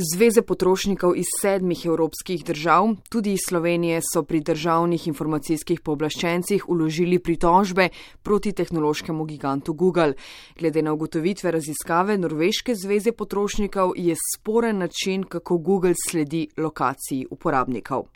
Zveze potrošnikov iz sedmih evropskih držav, tudi iz Slovenije, so pri državnih informacijskih pooblaščencih uložili pritožbe proti tehnološkemu gigantu Google. Glede na ugotovitve raziskave Norveške zveze potrošnikov je sporen način, kako Google sledi lokaciji uporabnikov.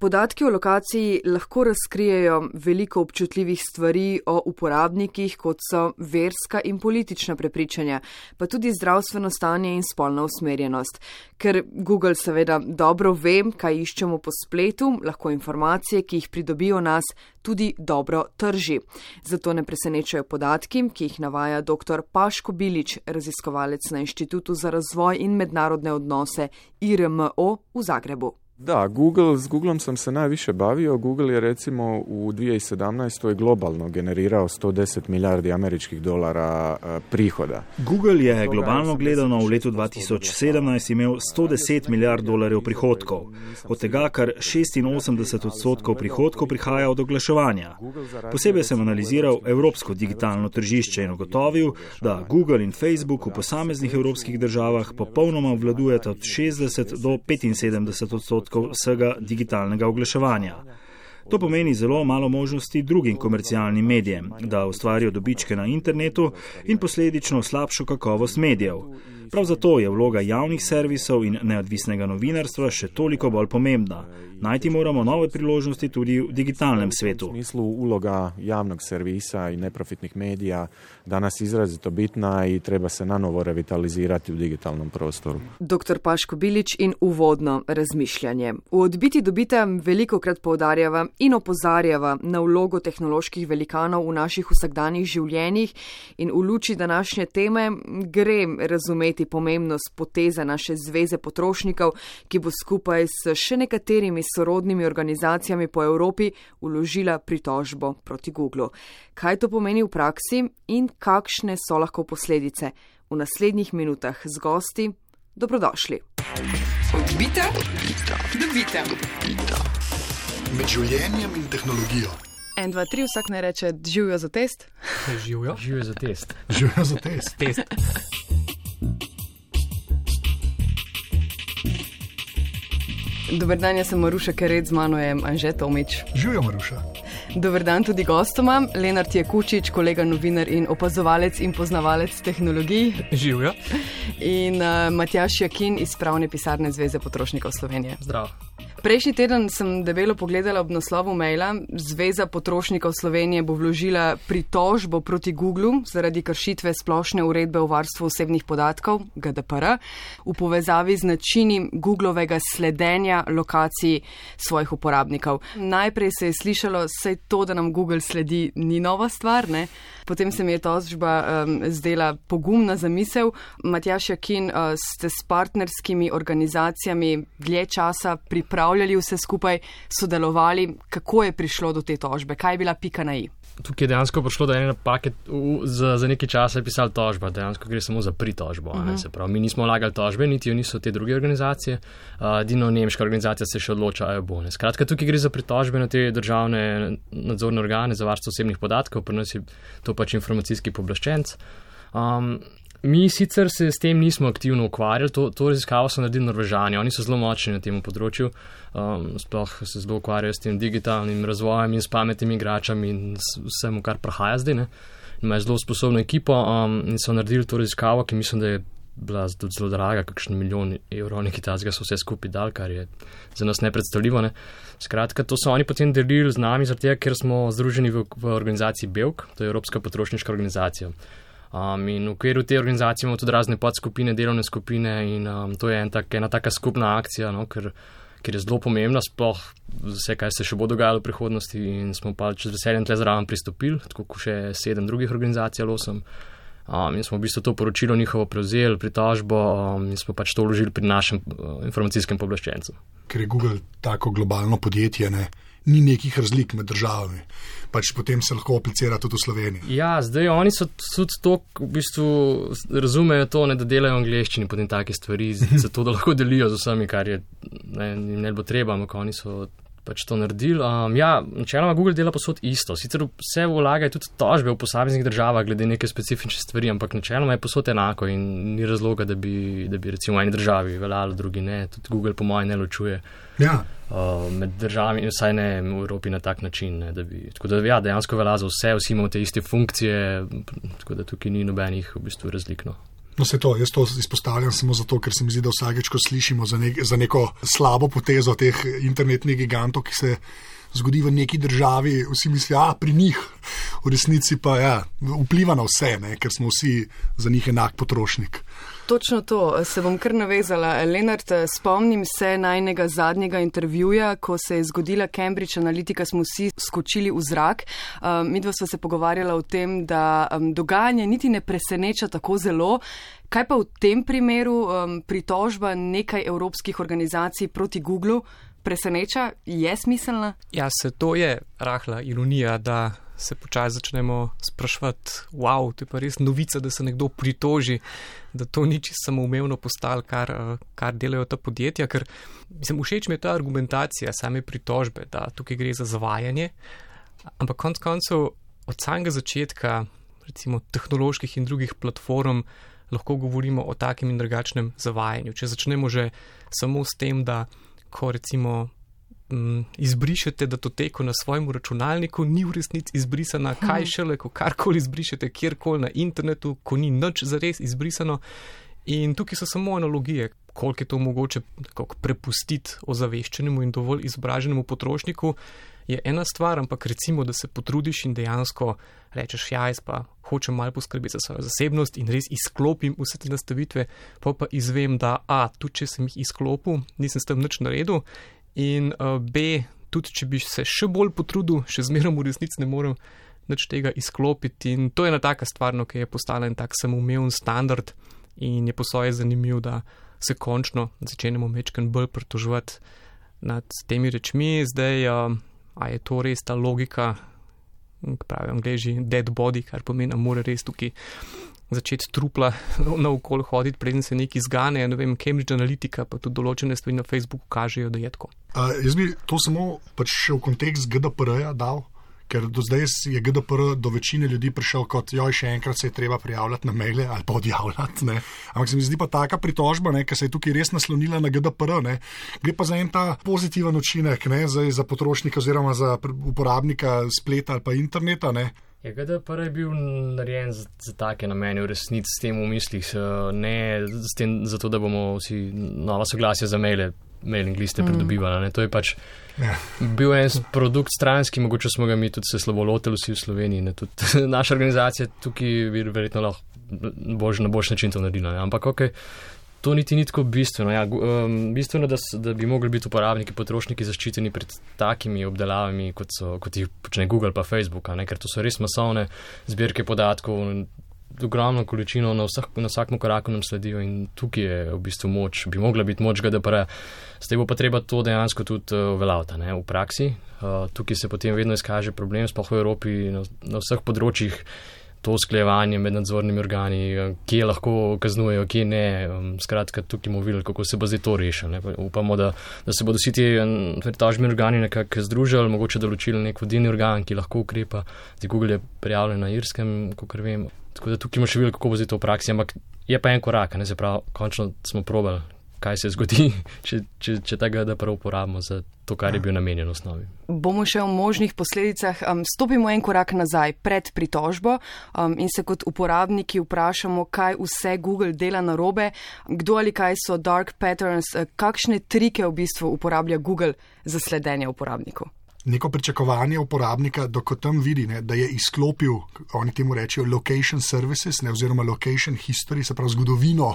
Podatki o lokaciji lahko razkrijejo veliko občutljivih stvari o uporabnikih, kot so verska in politična prepričanja, pa tudi zdravstveno stanje in spolna usmerjenost. Ker Google seveda dobro ve, kaj iščemo po spletu, lahko informacije, ki jih pridobijo nas, tudi dobro trži. Zato ne presenečajo podatki, ki jih navaja dr. Paško Bilič, raziskovalec na Inštitutu za razvoj in mednarodne odnose IRMO v Zagrebu. Da, Google, s Googlom sam se najviše bavio. Google je recimo u 2017. globalno generirao 110 milijardi američkih dolara prihoda. Google je globalno gledano v letu 2017 imel 110 milijard dolarjev prihodkov. Od tega kar 86 odstotkov prihodkov prihaja od oglaševanja. Posebej sem analiziral evropsko digitalno tržišče in ugotovil, da Google in Facebook v posameznih evropskih državah popolnoma obvladujeta od 60 do 75 odstotkov odstotkov vsega digitalnega oglaševanja. To pomeni zelo malo možnosti drugim komercialnim medijem, da ustvarijo dobičke na internetu in posledično slabšo kakovost medijev. Prav zato je vloga javnih servisov in neodvisnega novinarstva še toliko bolj pomembna. Najti moramo nove priložnosti tudi v digitalnem svetu. U smislu uloga javnog servisa i neprofitnih medija danas izrazito bitna i treba se nanovo revitalizirati u digitalnom prostoru. Dr. Paško Bilić in uvodno razmišljanje. V odbiti dobite veliko krat poudarjava in opozarjava na vlogo tehnoloških velikanov v naših vsakdanjih življenjih in v luči današnje teme gre razumeti pomembnost poteze naše zveze potrošnikov, ki bo skupaj s še nekaterimi sorodnimi organizacijami po Evropi uložila pritožbo proti Google. Kaj to pomeni v praksi in kakšne so lahko posledice? V naslednjih minutah z gosti dobrodošli. Odbite, dobite. Med življenjem in tehnologijo. En, dva, tri, vsak ne reče, živijo za test. Živijo. Živijo za test. Živijo za test. test. Dober dan, jaz sem Maruša Kered, z mano je Anže Tomič. Živijo, Maruša. Dober dan tudi gostoma, Lenart Jekučič, kolega novinar in opazovalec in poznavalec tehnologij. Živijo. In uh, Matjaš Jakin iz pravne pisarne Zveze potrošnikov Slovenije. Zdravo. Prejšnji teden sem debelo pogledala ob naslovu maila. Zveza potrošnikov Slovenije bo vložila pritožbo proti Google zaradi kršitve splošne uredbe o varstvu osebnih podatkov GDPR v povezavi z načinim Googlovega sledenja lokacij svojih uporabnikov. Najprej se je slišalo, sej to, da nam Google sledi, ni nova stvar, ne? potem se mi je tožba um, zdela pogumna zamisel. Matjaš Jakin, uh, ste s partnerskimi organizacijami dlje časa pripravljali vse skupaj, sodelovali, kako je prišlo do te tožbe, kaj je bila pika na i? Tukaj je dejansko prišlo do ene napake, za, za nekaj časa je pisal tožba, dejansko gre samo za pritožbo. Uh -huh. Se pravi, mi nismo lagali tožbe, niti jo niso te druge organizacije, uh, Dino nemška organizacija se še odloča, ajo bo. Ne. Skratka, tukaj gre za pritožbe na te državne nadzorne organe za varstvo osebnih podatkov, pri nas je to pač informacijski poblaščenc. Um, Mi sicer se s tem nismo aktivno ukvarjali, to, to raziskavo so naredili Norvežani, oni so zelo močni na tem področju, um, sploh se zelo ukvarjajo s tem digitalnim razvojem in s pametnimi igračami in vsem, kar prahaja zdaj. Ne? Imajo zelo sposobno ekipo um, in so naredili to raziskavo, ki mislim, da je bila zelo draga, kakšen milijon evrov, neki tazga so vse skupaj dal, kar je za nas nepredstavljivo. Ne? Skratka, to so oni potem delili z nami, zato ker smo združeni v, v organizaciji BELK, to je Evropska potrošniška organizacija. Um, in v okviru te organizacije imamo tudi razne podskupine, delovne skupine in um, to je en tak, ena taka skupna akcija, no, ker, ker je zelo pomembna, sploh vse, kaj se še bo dogajalo v prihodnosti in smo pa čez veseljem tle zraven pristopili, tako kot še sedem drugih organizacij ali osem. Um, in smo v bistvu to poročilo njihovo prevzeli, pritožbo um, in smo pač to vložili pri našem uh, informacijskem poblaščencu. Ker je Google tako globalno podjetje, ne? Ni nekih razlik med državami. Pač potem se lahko aplicira tudi v Sloveniji. Ja, zdaj oni so tudi to, v bistvu razumejo to, ne, da delajo v angleščini potem take stvari, zato da lahko delijo z vsemi, kar je ne, ne bo treba, ampak oni so pač to naredili. Um, ja, načeloma Google dela posod isto. Sicer vse vlagajo tudi tožbe v posameznih državah glede neke specifične stvari, ampak načeloma je posod enako in ni razloga, da bi, da bi recimo v eni državi veljalo, drugi ne. Tudi Google po mojem ne ločuje. Ja. Uh, med državami, vsaj ne v Evropi na tak način. Ne, da bi, tako da ja, dejansko velja za vse, vsi imamo te iste funkcije, tako da tukaj ni nobenih v bistvu razlikno. No, se to, jaz to izpostavljam samo zato, ker se mi zdi, da vsakeč, ko slišimo za, nek, za neko slabo potezo teh internetnih gigantov, ki se zgodi v neki državi, vsi mislijo, da pri njih, v resnici pa ja, vpliva na vse, ne, ker smo vsi za njih enak potrošnik. Točno to, se bom kar navezala. Lenart, spomnim se najnega zadnjega intervjuja, ko se je zgodila Cambridge Analytica, smo vsi skočili v zrak. Um, Mi dva sva se pogovarjala o tem, da um, dogajanje niti ne preseneča tako zelo. Kaj pa v tem primeru um, pritožba nekaj evropskih organizacij proti Google preseneča, je smiselna? Ja, se to je rahla ironija, da se počasi začnemo sprašvati, wow, to je pa res novica, da se nekdo pritoži, da to ni čisto samoumevno postalo, kar, kar delajo ta podjetja. Ker mislim, všeč mi je ta argumentacija same pritožbe, da tukaj gre za zavajanje. Ampak konc koncev od samega začetka, recimo tehnoloških in drugih platform, lahko govorimo o takem in drugačnem zavajanju. Če začnemo že samo s tem, da ko recimo m, izbrišete datoteko na svojem računalniku, ni v resnici izbrisana, kaj šele, ko karkoli izbrišete kjerkoli na internetu, ko ni nič zares izbrisano. In tukaj so samo analogije, koliko je to mogoče prepustiti ozaveščenemu in dovolj izobraženemu potrošniku. Je ena stvar, ampak recimo, da se potrudiš in dejansko rečeš, ja, jaz pa hočem malo poskrbeti za svojo zasebnost in res izklopim vse te nastavitve, pa pa izvem, da A, tudi če sem jih izklopil, nisem s tem nič naredil in uh, B, tudi če bi se še bolj potrudil, še zmeraj v resnici ne morem nič tega izklopiti. In to je ena taka stvar, no, ki je postala en tak samoumeven standard in je posoje zanimiv, da se končno začenjamo mečken bolj pritoževati nad temi rečmi. Zdaj, uh, a je to res ta logika, pravi angliži, dead body, kar pomeni, da mora res tukaj začeti trupla na okolje hoditi, preden se neki zgane. Ne vem, Cambridge Analytica, pa tudi določene stvari na Facebooku kažejo, da je tako. Uh, jaz bi to samo pač še v kontekst GDPR-ja dal. Ker do zdaj je GDPR do večine ljudi prišel kot, joj, še enkrat se je treba prijavljati na maile ali pa odjavljati. Ne. Ampak se mi zdi pa taka pritožba, ki se je tukaj res naslonila na GDPR. Ne. Gre pa za en ta pozitiven učinek ne, za, za potrošnika oziroma za uporabnika spleta ali pa interneta. Ne. Ja, GDPR je bil narejen za, za take namene, v resnici s tem v mislih, ne tem, zato, da bomo vsi nova soglasja za maile mailing liste pridobivali. Mm. To je pač ja. bil en produkt stranski, mogoče smo ga mi tudi se slabo lotili vsi v Sloveniji. Tudi, naša organizacija tukaj bi verjetno lahko bož, na boljši način to naredila. Ne? Ampak ok. To niti ni tako bistveno. Ja, um, bistveno je, da, da bi mogli biti uporabniki, potrošniki zaščiteni pred takimi obdelavami, kot, so, kot jih počne Google pa Facebook, ker to so res masovne zbirke podatkov, ogromno količino na, vsak, na vsakem koraku nam sledijo in tukaj je v bistvu moč, bi mogla biti moč GDPR. Zdaj bo pa treba to dejansko tudi uh, uveljavljati v praksi. Uh, tukaj se potem vedno izkaže problem, sploh v Evropi, na, na vseh področjih. To usklajevanje med nadzornimi organi, eh, kje lahko kaznujejo, kje ne. Um, skratka, tukaj bomo videli, kako se bo zdaj to rešilo. Upamo, da, da se bodo vsi ti tožbeni organi nekako združili, mogoče določili nek vodilni organ, ki lahko ukrepa. Zdaj Google je prijavljen na Irskem, kot vem. Tako da tukaj imamo še veliko, kako bo zdaj to v praksi, ampak je pa en korak, ne se pravi, končno smo probali, kaj se zgodi, če, če, če tega da prav uporabimo za to, kar je bil namenjen osnovi. Bomo še o možnih posledicah. Um, stopimo en korak nazaj pred pritožbo um, in se kot uporabniki vprašamo, kaj vse Google dela na robe, kdo ali kaj so dark patterns, kakšne trike v bistvu uporablja Google za sledenje uporabnikov neko pričakovanje uporabnika, da ko tam vidi, ne, da je izklopil, oni temu rečejo, location services, ne, oziroma location history, se pravi zgodovino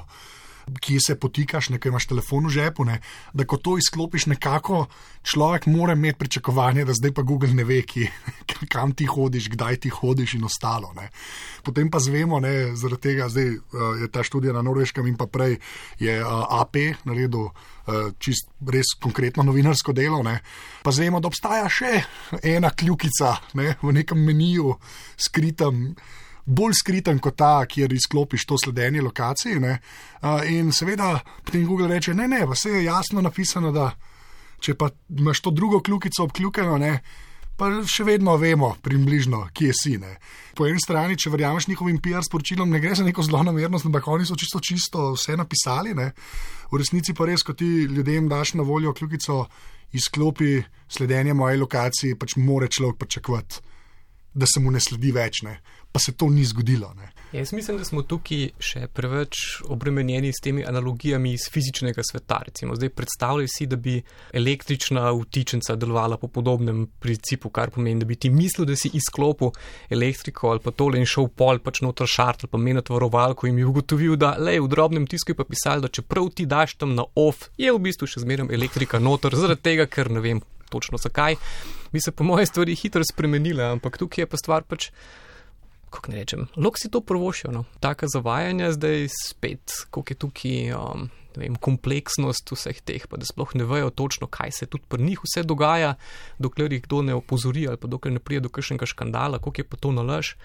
kje se potikaš, nekaj imaš telefon v žepu. Ne, da ko to izklopiš, nekako človek mora imeti pričakovanje, da zdaj pa Google ne ve, ki, kam ti hodiš, kdaj ti hodiš in ostalo. Ne. Potem pa zvemo, ne, zaradi tega zdaj, uh, je ta študija na norveškem in pa prej je uh, eh, AP naredil. Uh, čist res konkretno novinarsko delo. Ne. Pa zvemo, da obstaja še ena kljukica ne, v nekem meniju, skritem, bolj skriten kot ta, kjer izklopiš to sledenje lokaciji. Ne? In seveda potem Google reče: Ne, ne, vse je jasno napisano, da Če pa imaš to drugo kljukico obkljukano, ne, pa še vedno vemo, približno, kje si. Ne. Po eni strani, če verjameš njihovim PR sporočilom, ne gre za neko zelo namernost, ampak oni so čisto, čisto vse napisali. Ne. V resnici pa res, ko ti ljudem daš na voljo kljukico, izklopi sledenje moje lokaciji, pač more človek pričakovati, da se mu ne sledi več. Ne pa se to ni zgodilo. Ne. Jaz mislim, da smo tukaj še preveč obremenjeni s temi analogijami iz fizičnega sveta. Recimo, zdaj predstavljaj si, da bi električna vtičnica delovala po podobnem principu, kar pomeni, da bi ti mislil, da si izklopil elektriko ali pa tole in šel pol pač noter šart ali pa menjati varovalko in mi ugotovil, da le v drobnem tisku je pa pisalo, da čeprav ti daš tam na off, je v bistvu še zmeraj elektrika noter, zaradi tega, ker ne vem točno zakaj. Bi se po moje stvari hitro spremenile, ampak tukaj je pa stvar pač kako ne rečem, lahko si to prvošijo. No. Taka zavajanja zdaj spet, koliko je tukaj um, vem, kompleksnost vseh teh, pa da sploh ne vejo točno, kaj se tudi pri njih vse dogaja, dokler jih kdo ne opozori ali pa dokler ne prije do kakšnega škandala, koliko je pa to nalaž.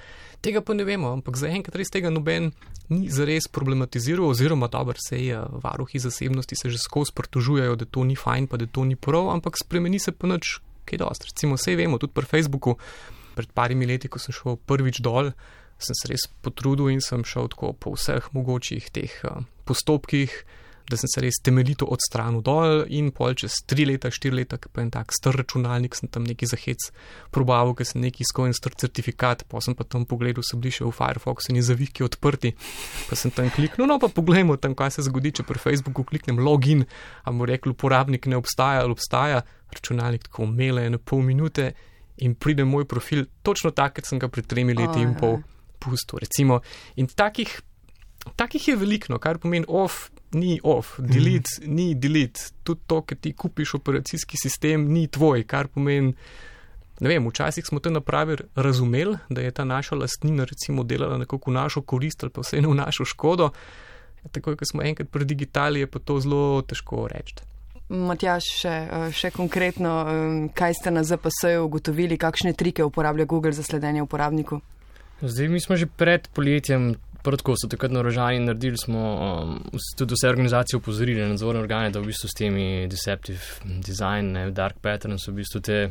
Tega pa ne vemo, ampak zaenkrat res tega noben ni zares problematiziral, oziroma dobro, se je varuhi zasebnosti se že skozi pritožujejo, da to ni fajn, pa da to ni prav, ampak spremeni se pa nič, kaj dosti. Recimo, vse vemo, tudi pri Facebooku pred parimi leti, ko sem šel prvič dol, sem se res potrudil in sem šel tako po vseh mogočih teh uh, postopkih, da sem se res temeljito odstranil dol in pol čez tri leta, štiri leta, pa en tak star računalnik, sem tam neki zahec probavil, ker sem neki iskal en star certifikat, pa sem pa tam pogledal, so bili še v Firefoxu in zavihki odprti, pa sem tam kliknil, no pa poglejmo tam, kaj se zgodi, če pri Facebooku kliknem login, a mu rekel, uporabnik ne obstaja ali obstaja, računalnik tako umele na pol minute in pride moj profil, točno tak, kot sem ga pred tremi leti oh, in pol pustil. Recimo. In takih, takih je veliko, no, kar pomeni off, ni off, delete, mm. ni delete. Tudi to, ker ti kupiš operacijski sistem, ni tvoj, kar pomeni. Ne vem, včasih smo te napravi razumeli, da je ta naša lastnina recimo delala nekako v našo korist ali pa vse v našo škodo. Takoj, ko smo enkrat pri digitali, je pa to zelo težko reči. Matjaš, še, eh, še konkretno, kaj ste na ZPS-ju ugotovili, kakšne trike uporablja Google za sledenje uporabniku? Zdaj, mi smo že pred poletjem, prvo so takrat na rožani naredili, smo um, tudi vse organizacije upozorili, nadzorne organe, da v bistvu s temi deceptive design, ne, dark patterns, v bistvu te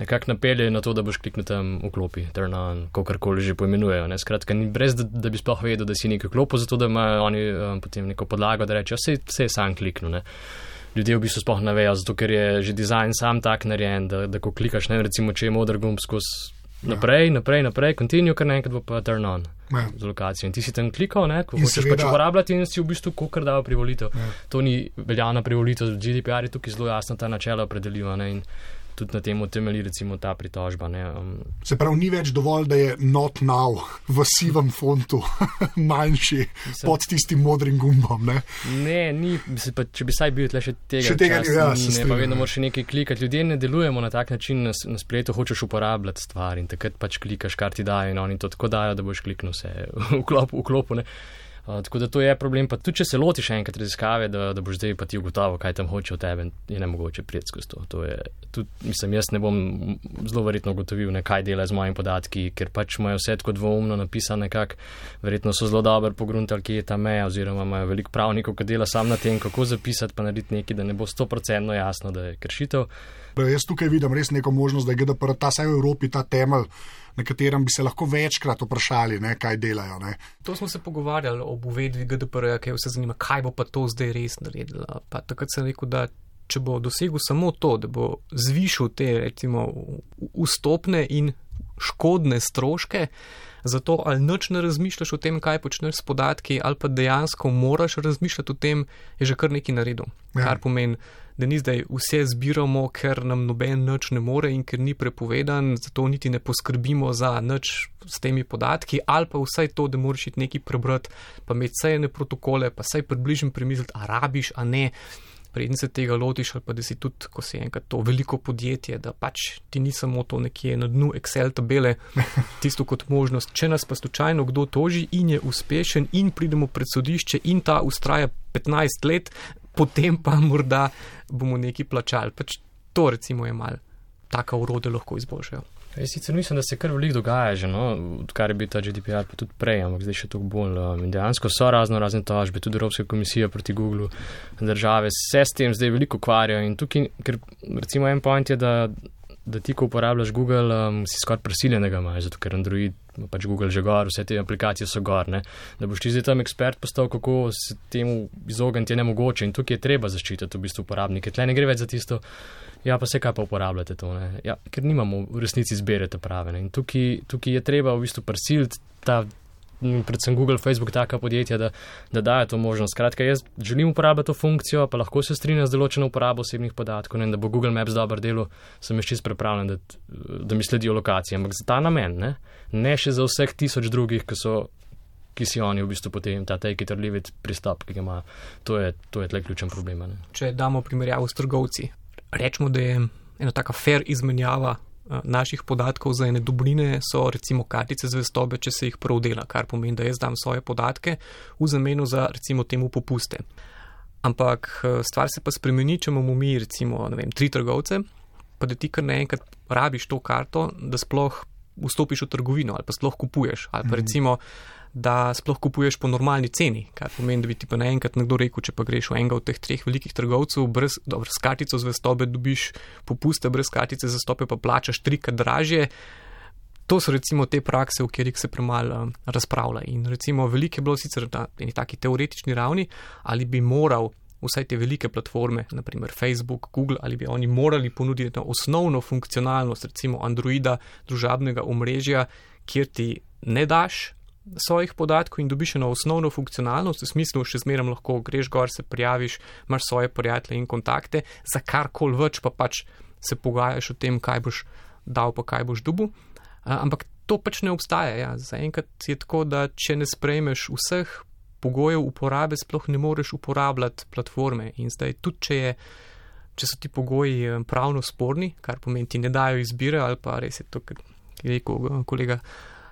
nekako napelje na to, da boš kliknil tam v klopi, turn on, kakorkoli že poimenujejo. Ne. Skratka, ni brez, da, da bi sploh vedel, da si nekaj klopo, zato da imajo oni um, potem neko podlago, da rečejo, vse je sam kliknil. Ne ljudje v bistvu sploh ne vejo, zato ker je že dizajn sam tak narejen, da, da ko klikaš, ne recimo, če je modr gumb skozi naprej, naprej, naprej, continue, kar naenkrat bo pa turn on ja. z lokacijo. In ti si tam klikal, ne, ko hočeš pač uporabljati in si v bistvu kukar dal privolitev. Ja. To ni veljavna privolitev, GDPR je tukaj zelo jasno ta načela opredeljiva tudi na tem temelji recimo ta pritožba. Um, Se pravi, ni več dovolj, da je not now v sivem fontu manjši mislim, pod tistim modrim gumbom. Ne, ne ni, pa, če bi saj bil tle še tega. Še tega čas, ja, ne, pa vedno moraš nekaj klikati. Ljudje ne delujemo na tak način, na, na spletu hočeš uporabljati stvar in takrat pač klikaš, kar ti dajo in oni to tako dajo, da boš kliknil vse v klopu. V klopu Uh, tako da to je problem. Pa tudi, če se lotiš enkrat raziskave, da, da boš zdaj pa ti ugotovil, kaj tam hoče od tebe, je ne mogoče priti skozi to. to je, tudi, mislim, jaz ne bom zelo verjetno ugotovil, ne, kaj dela z mojimi podatki, ker pač imajo vse tako dvoumno napisane, nekako. Verjetno so zelo dobro pogruntali, kje je ta meja, oziroma imajo veliko pravnikov, ki dela sam na tem, kako zapisati, pa narediti nekaj, da ne bo 100% jasno, da je kršitev. Jaz tukaj vidim res neko možnost, da je GDPR ta vsaj v Evropi ta temelj na katerem bi se lahko večkrat vprašali, ne, kaj delajo. Ne. To smo se pogovarjali ob uvedbi GDPR, ki vse zanima, kaj bo pa to zdaj res naredila. Pa takrat sem rekel, da če bo dosegel samo to, da bo zvišal te recimo vstopne in škodne stroške, zato ali noč ne razmišljaš o tem, kaj počneš s podatki, ali pa dejansko moraš razmišljati o tem, je že kar nekaj naredil. Ja. Kar pomeni, da ni zdaj vse zbiramo, ker nam noben nič ne more in ker ni prepovedan, zato niti ne poskrbimo za nič s temi podatki, ali pa vsaj to, da moraš iti nekaj prebrati, pa imeti vse ene protokole, pa vsaj približno premisliti, a rabiš, a ne preden se tega lotiš, ali pa da si tudi, ko si enkrat to veliko podjetje, da pač ti ni samo to nekje na dnu Excel tabele, tisto kot možnost. Če nas pa slučajno kdo toži in je uspešen in pridemo pred sodišče in ta ustraja 15 let, potem pa morda bomo neki plačali. Pač to recimo je mal, taka urode lahko izboljšajo. Jaz sicer mislim, da se kar veliko dogaja, že, no, odkar je bil ta GDPR, pa tudi prej, ampak zdaj še toliko bolj. Um, dejansko so razno razne tožbe, tudi Evropska komisija proti Google, države se s tem zdaj veliko ukvarjajo. In tukaj, ker recimo en point je, da, da ti, ko uporabljaš Google, um, si skoraj prisiljen, da ga imaš, zato ker Android, pač Google že gor, vse te aplikacije so gor. Ne? Da boš ti zdaj tam ekspert postal, kako se temu izogniti je nemogoče in tukaj je treba zaščititi v bistvu uporabnike. Tle ne gre več za tisto. Ja, pa se kaj pa uporabljate to, ja, ker nimamo v resnici izberete prave. Ne? In tukaj, tukaj je treba v bistvu prisiliti ta, predvsem Google, Facebook, taka podjetja, da, da dajo to možnost. Skratka, jaz želim uporabljati to funkcijo, pa lahko se strinjam z določeno uporabo osebnih podatkov ne? in da bo Google Maps dobro delo, sem še čist pripravljen, da, da mi sledijo lokacije. Ampak za ta namen, ne, ne še za vseh tisoč drugih, ki so. Ki si oni v bistvu potem ta take it or leave it pristop, ki ga ima, to je, to je tle ključen problem. Ne? Če damo primerjavo s trgovci, rečemo, da je ena taka fair izmenjava naših podatkov za ene dobrine, so recimo kartice zvestobe, če se jih prav dela, kar pomeni, da jaz dam svoje podatke v zameno za recimo temu popuste. Ampak eh, stvar se pa spremeni, če imamo mi recimo vem, tri trgovce, pa da ti kar naenkrat rabiš to karto, da sploh vstopiš v trgovino ali pa sploh kupuješ. Ali pa mhm. recimo, da sploh kupuješ po normalni ceni, kar pomeni, da bi ti pa naenkrat nekdo rekel, če pa greš v enega od teh treh velikih trgovcev, brez, dobro, s kartico zvestobe dobiš popuste, brez kartice zvestobe pa plačaš trikrat dražje. To so recimo te prakse, v katerih se premalo um, razpravlja. In recimo veliko je bilo sicer na eni taki teoretični ravni, ali bi moral vsaj te velike platforme, naprimer Facebook, Google, ali bi oni morali ponuditi osnovno funkcionalnost, recimo Androida, družabnega omrežja, kjer ti ne daš svojih podatkov in dobiš eno osnovno funkcionalnost, v smislu, še zmeraj lahko greš gor, se prijaviš, imaš svoje prijatelje in kontakte, za kar kol več pa pač se pogajaš o tem, kaj boš dal, pa kaj boš dubu. Ampak to pač ne obstaja. Ja. Zaenkrat je tako, da če ne sprejmeš vseh pogojev uporabe, sploh ne moreš uporabljati platforme. In zdaj tudi, če, je, če so ti pogoji eh, pravno sporni, kar pomeni, ti ne dajo izbire ali pa res je to, kar je rekel eh, kolega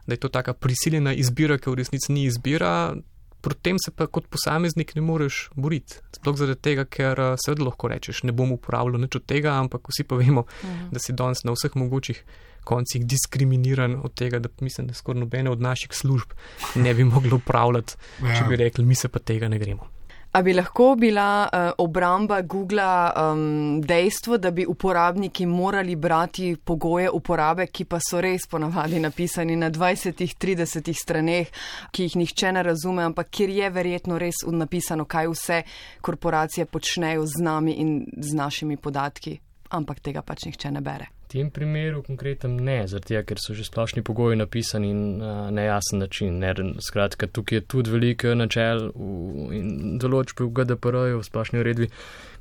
da je to taka prisiljena izbira, ki v resnici ni izbira, proti tem se pa kot posameznik ne moreš boriti. Sploh zaradi tega, ker eh, seveda lahko rečeš, ne bom uporabljal nič od tega, ampak vsi pa vemo, mhm. da si danes na vseh mogočih koncih diskriminiran od tega, da mislim, da skoraj nobene od naših služb ne bi moglo upravljati, ja. če bi rekli, mi se pa tega ne gremo. A bi lahko bila uh, obramba Google um, dejstvo, da bi uporabniki morali brati pogoje uporabe, ki pa so res ponavadi napisani na 20-30 straneh, ki jih nihče ne razume, ampak kjer je verjetno res napisano, kaj vse korporacije počnejo z nami in z našimi podatki, ampak tega pač nihče ne bere tem primeru konkretnem ne, tega, ker so že splošni pogoji napisani na nejasen način. Ne, skratka, tukaj je tudi veliko načel in določb v GDPR-ju, v splošni uredbi,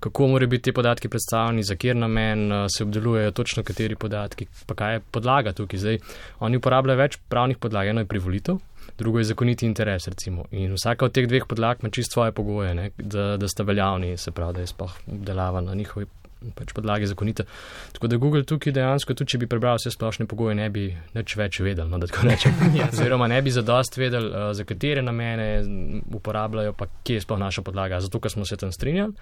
kako morajo biti te podatki predstavljeni, za kjer namen se obdelujejo točno kateri podatki, pa kaj je podlaga tukaj. Zdaj, oni uporabljajo več pravnih podlag, eno je privolitev. Drugo je zakoniti interes, recimo. In vsaka od teh dveh podlag ima čisto svoje pogoje, ne, da, da sta veljavni, se pravi, da je sploh obdelava na njihovi pač podlagi zakonite. Tako da Google tukaj dejansko, tudi če bi prebral vse splošne pogoje, ne bi nič več vedel, no, da tako rečem. Ja, oziroma ne bi zadost vedel, uh, za katere namene uporabljajo, pa kje je sploh naša podlaga. Zato, ker smo se tam strinjali,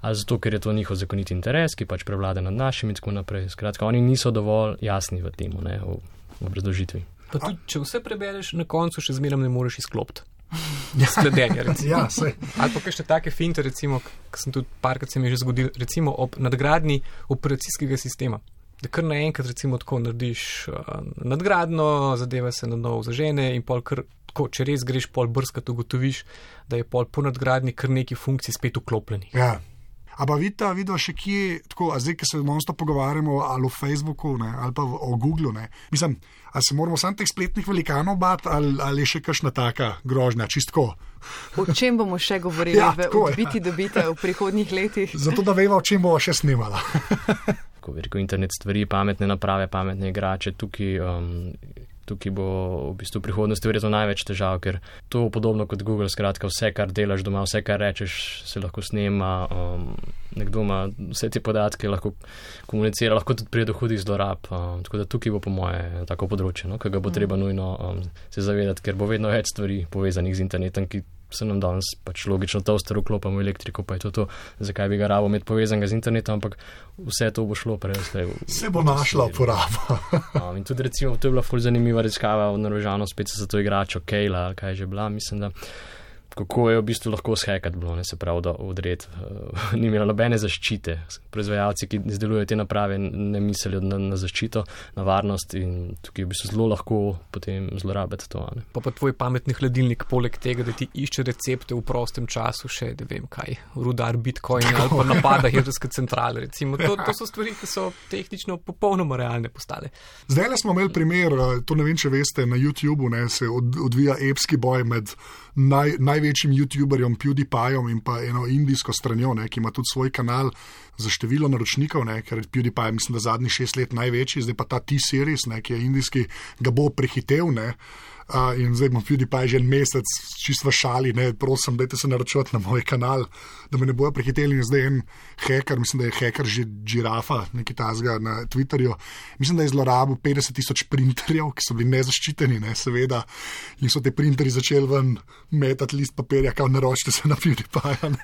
ali zato, ker je to njihov zakoniti interes, ki pač prevlada nad našimi in tako naprej. Skratka, oni niso dovolj jasni v tem, v obrazložitvi. Pa tudi, če vse prebereš, na koncu še zmeraj ne moreš izklopiti. Ja, sledenje. ja, Ali pa še take finte, recimo, ki sem tudi parkrat se mi že zgodil, recimo ob nadgradni operacijskega sistema. Da kar naenkrat, recimo, tako narediš uh, nadgradno, zadeva se na novo zažene in pol kar, tako, če res greš pol brskati, ugotoviš, da je pol po nadgradni kar neki funkciji spet vklopljeni. Ja. Ampak vidite, vidite še kje, tako, zdaj, ki se monstro pogovarjamo ali o Facebooku ne, ali pa o Googlu. Ne. Mislim, ali se moramo samo teh spletnih velikanov bati ali, ali je še kakšna taka grožnja, čistko. O čem bomo še govorili, ja, v biti dobite v prihodnjih letih? Zato, da vemo, o čem bomo še snimala. Ko rekel internet stvari, pametne naprave, pametne igrače, tukaj um, tukaj bo v bistvu v prihodnosti verjetno največ težav, ker to je podobno kot Google, skratka, vse, kar delaš doma, vse, kar rečeš, se lahko snema, um, nekdo ima vse te podatke, lahko komunicira, lahko tudi pride do hudih zlorab. Um, tako da tukaj bo po moje tako področje, no, ki ga bo treba nujno um, se zavedati, ker bo vedno več stvari povezanih z internetom, ki se nam danes pač logično toaster vklopamo elektriko, pa je to to, zakaj bi ga rabo imeti povezanega z internetom, ampak vse to bo šlo prej. Se bo našla uporaba. no, in tudi recimo, to je bila ful zanimiva raziskava v Norvežanu, spet se za to igračo Kejla, kaj je že bila, mislim, da kako je v bistvu lahko shekati bilo, ne se pravi, da odred. Uh, ni imela nobene zaščite. Proizvajalci, ki izdelujejo te naprave, ne mislijo na, na zaščito, na varnost in tukaj je v bistvu zelo lahko potem zlorabiti to. Ne. Pa pa tvoj pametni hladilnik, poleg tega, da ti išče recepte v prostem času, še ne vem kaj, rudar, bitcoin ali pa napada jedrske centrale. Recimo, to, to so stvari, ki so tehnično popolnoma realne postale. Zdaj smo imeli primer, to ne vem, če veste, na YouTubu ne, se od, odvija epski boj med naj, največjim YouTuberjem, PewDiePieom in pa eno indijsko stranjo, ne, ki ima tudi svoj kanal za število naročnikov, ne, ker PewDiePie, mislim, da zadnjih šest let največji, zdaj pa ta T-series, ki je indijski, ga bo prehitev. Ne. Uh, in zdaj imam PewDiePie že en mesec, čisto šali, ne, prosim, dajte se naročiti na moj kanal, da me ne bojo prehiteli. Zdaj en hacker, mislim, da je hacker že žirafa, nekaj tasga na Twitterju. Mislim, da je zlorabil 50 tisoč printerjev, ki so bili nezaščiteni, ne, seveda. In so te printerji začeli ven metati list papirja, kao naročite se na PewDiePie.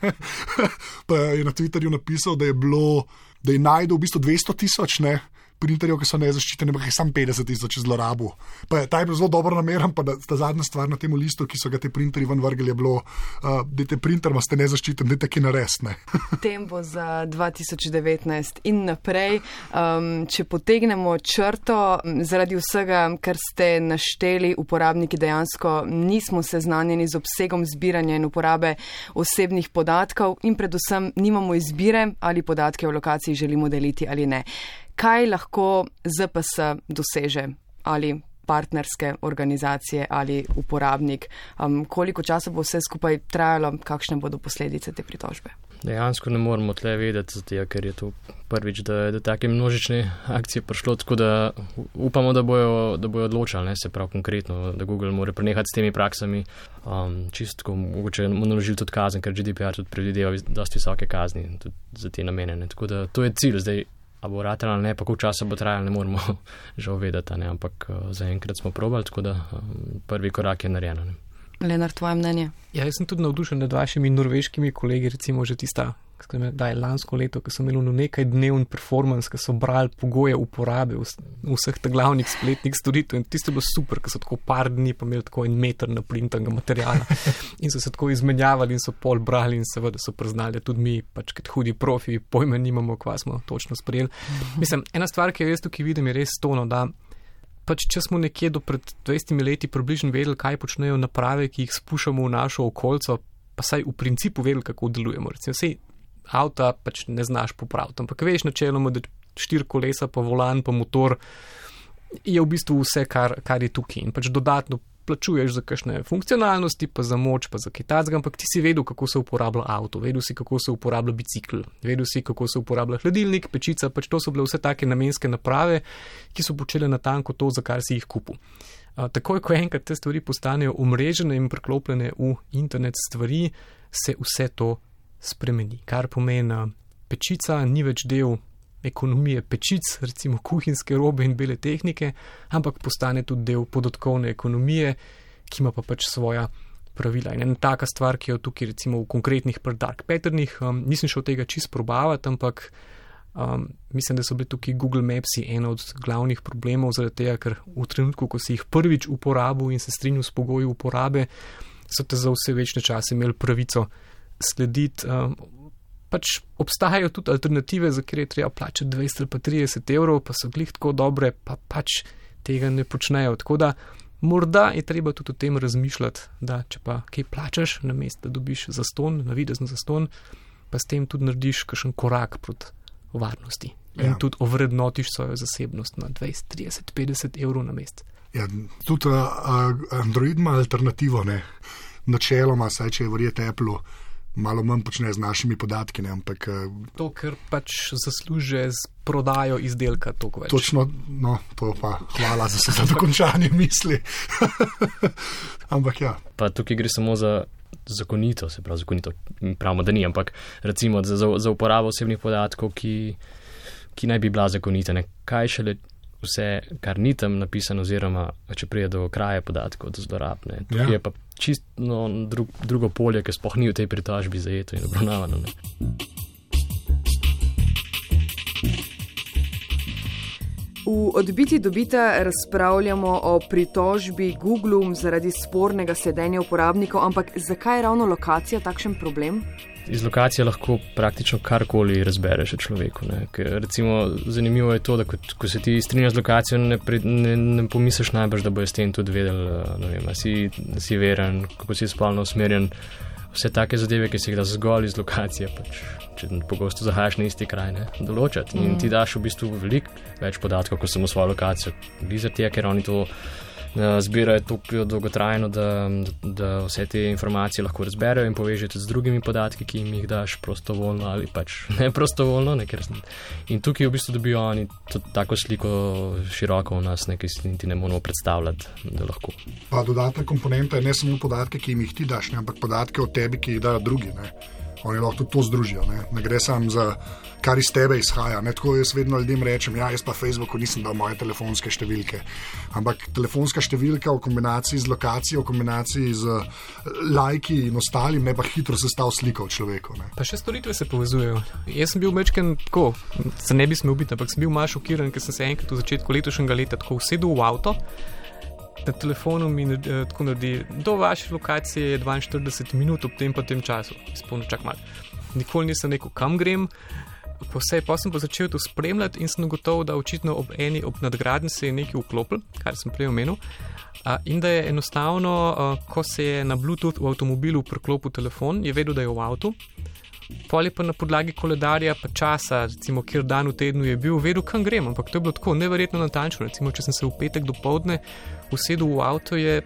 pa je na Twitterju napisal, da je bilo, da je najdel v bistvu 200 tisoč, ne printerjev, ki so nezaščiteni, ampak jih sam 50 tisoč zlorabo. Pa je ta je bil zelo dobro nameren, pa da, ta zadnja stvar na tem listu, ki so ga te printerji ven vrgli, je bilo, uh, da te printer ima ste nezaščiten, da te ki naresne. Tempo za 2019 in naprej. Um, če potegnemo črto, zaradi vsega, kar ste našteli, uporabniki dejansko nismo seznanjeni z obsegom zbiranja in uporabe osebnih podatkov in predvsem nimamo izbire, ali podatke o lokaciji želimo deliti ali ne kaj lahko ZPS doseže ali partnerske organizacije ali uporabnik, um, koliko časa bo vse skupaj trajalo, kakšne bodo posledice te pritožbe. Dejansko ne moramo tle vedeti, zato, ker je to prvič, da je do take množične akcije prišlo, tako da upamo, da bojo, da bojo odločali, ne, se prav konkretno, da Google mora prenehati s temi praksami, um, čistko mogoče naložili tudi kazen, ker GDPR tudi predvideva dosti visoke kazni za te namene. Ne. Tako da to je cilj zdaj a bo ratela ali ne, pa koliko časa bo trajalo, ne moramo že uvedeti, ampak uh, zaenkrat smo probali, tako da um, prvi korak je narejen. Lenar, tvoje mnenje? Ja, jaz sem tudi navdušen nad vašimi norveškimi kolegi, recimo že tista da je lansko leto, ko so imeli nekaj dnevni performance, ki so brali pogoje uporabe vseh teh glavnih spletnih storitev in tisto je bilo super, ker so tako par dni pa imeli tako en meter naprintanega materijala in so se tako izmenjavali in so pol brali in seveda so priznali, da tudi mi, pač kot hudi profi, pojme nimamo, kva smo točno sprejeli. Mislim, ena stvar, ki jo jaz tukaj vidim, je res tono, da pač če smo nekje do pred 20 leti približno vedeli, kaj počnejo naprave, ki jih spuščamo v našo okolje, pa saj v principu vedeli, kako delujemo. Recimo, sej, avta pač ne znaš popraviti. Ampak veš načeloma, da štiri kolesa, pa volan, pa motor je v bistvu vse, kar, kar je tukaj. In pač dodatno plačuješ za kakšne funkcionalnosti, pa za moč, pa za kitajsko, ampak ti si vedel, kako se uporablja avto, vedel si, kako se uporablja bicikl, vedel si, kako se uporablja hladilnik, pečica, pač to so bile vse take namenske naprave, ki so počele natanko to, za kar si jih kupil. Takoj, ko enkrat te stvari postanejo umrežene in preklopljene v internet stvari, se vse to spremeni. Kar pomeni, pečica ni več del ekonomije pečic, recimo kuhinjske robe in bele tehnike, ampak postane tudi del podatkovne ekonomije, ki ima pa pač svoja pravila. In ena taka stvar, ki jo tukaj recimo v konkretnih dark patternih, um, nisem šel tega čist probavati, ampak um, mislim, da so bili tukaj Google Maps ena od glavnih problemov, zaradi tega, ker v trenutku, ko si jih prvič uporabil in se strinjal s pogoji uporabe, so te za vse večne čase imeli pravico slediti. Um, pač obstajajo tudi alternative, za kjer je treba plačati 20 ali pa 30 evrov, pa so glih tako dobre, pa pač tega ne počnejo. Tako da morda je treba tudi o tem razmišljati, da če pa kaj plačaš na mest, da dobiš za ston, na videzno za ston, pa s tem tudi narediš kakšen korak proti varnosti. Ja. In tudi ovrednotiš svojo zasebnost na 20, 30, 50 evrov na mest. Ja, tudi uh, Android ima alternativo, ne? načeloma, saj če je verjeti Apple malo manj počne z našimi podatki. Ne, ampak, eh, to, ker pač zasluže z prodajo izdelka. Točno, no, to pa hvala za, za dokončanje misli. ampak ja. Pa tukaj gre samo za. Zakonito, se pravi, zakonito, pravimo, da ni, ampak recimo za, za uporabo osebnih podatkov, ki, ki naj bi bila zakonita. Ne? Kaj šele vse, kar ni tam napisano, oziroma če pride do kraje podatkov, do zlorabne. Tukaj Ja. je pa čisto no, drug, drugo polje, ki sploh ni v tej pritožbi zajeto in obravnavano. Ne. V odbiti dobita razpravljamo o pritožbi Google zaradi spornega sedenja uporabnikov, ampak zakaj je ravno lokacija takšen problem? Iz lokacije lahko praktično karkoli razbereš o človeku. Recimo, zanimivo je to, da ko, ko se ti strinjaš z lokacijo, ne, pri, ne, ne pomisliš najbrž, da bojo s tem tudi vedeli, eh, ne vem, a si, si veren, kako si spolno usmerjen. Vse take zadeve, ki se jih da zgolj iz lokacije, pač, če pogosto zahajaš na isti kraj, ne, določati. In ti daš v bistvu veliko več podatkov, kot samo svojo lokacijo. Glede tega, ker oni to eh, zbirajo tako dolgotrajno, da, da vse te informacije lahko razberejo in povežejo tudi z drugimi podatki, ki jim jih daš prostovoljno ali pač ne prostovoljno. Ne, ker, in tukaj v bistvu dobijo oni tako sliko široko v nas, ne, ki si niti ne moremo predstavljati, da lahko. Pa dodatna komponenta je ne samo podatke, ki jim jih ti daš, ne, ampak podatke o tebi, ki jih dajo drugi. Ne. Oni lahko tudi to združijo. Ne, ne gre samo za kar iz tebe izhaja. Ne, tako jaz vedno ljudem rečem, ja, jaz pa Facebooku nisem dal moje telefonske številke. Ampak telefonska številka v kombinaciji z lokacijo, v kombinaciji z eh, lajki in ostalim, ne pa hitro sestav sliko o človeku. Ne. Pa še storitve se povezujejo. Jaz sem bil mečken tako, se ne bi smel biti, ampak sem bil malo šokiran, ker sem se enkrat v začetku letošnjega leta tako usedel v avto. Na telefonu mi eh, tako naredi, do vaše lokacije je 42 minut, ob tem pa tem času, izpolno čak malo. Nikoli nisem rekel, kam grem, pa vse, pa sem pa začel to spremljati in sem ugotovil, da očitno ob eni, ob nadgradnji se je nekaj vklopil, kar sem prej omenil. A, in da je enostavno, a, ko se je na Bluetooth v avtomobilu priklopil telefon, je vedel, da je v avtu. Pol je pa na podlagi koledarja, pa časa, recimo, kjer dan v tednu je bil, vedel, kam grem. Ampak to je bilo tako neverjetno natančno. Recimo, če sem se v petek do povdne usedel v avto, je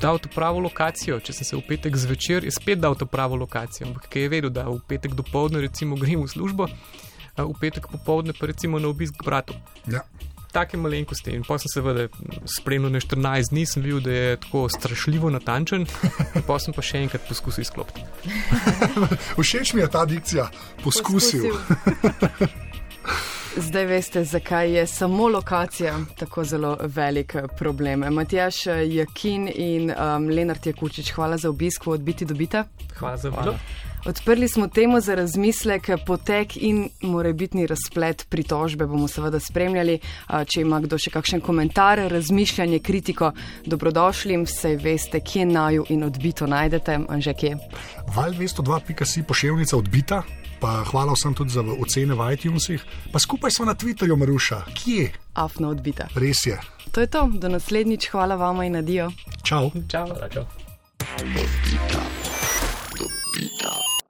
dal to pravo lokacijo. Če sem se v petek zvečer, je spet dal to pravo lokacijo. Ampak ker je vedel, da v petek do povdne, recimo, grem v službo, v petek popovdne pa recimo na obisk bratu. Ja. Take malenkosti. In pa sem seveda spremljal na 14 dni, sem videl, da je tako strašljivo natančen, in pa sem pa še enkrat poskusil izklopiti. Všeč mi je ta dikcija, poskusil. Zdaj veste, zakaj je samo lokacija tako zelo velik eh, problem. Matjaš Jakin in um, Lenart Jakučič, hvala za obisk v odbiti dobita. Hvala za vilo. Odprli smo temo za razmislek, potek in morebitni razplet pritožbe bomo seveda spremljali. Če ima kdo še kakšen komentar, razmišljanje, kritiko, dobrodošlim, saj veste, kje naju in odbito najdete, anže kje. Val 202.si pošiljka odbita, pa hvala vsem tudi za ocene v iTunesih, pa skupaj smo na Twitterju, Maruša. Kje? Afna odbita. Res je. To je to, do naslednjič, hvala vama in adijo. Čau. Čau. Čau. Dobita.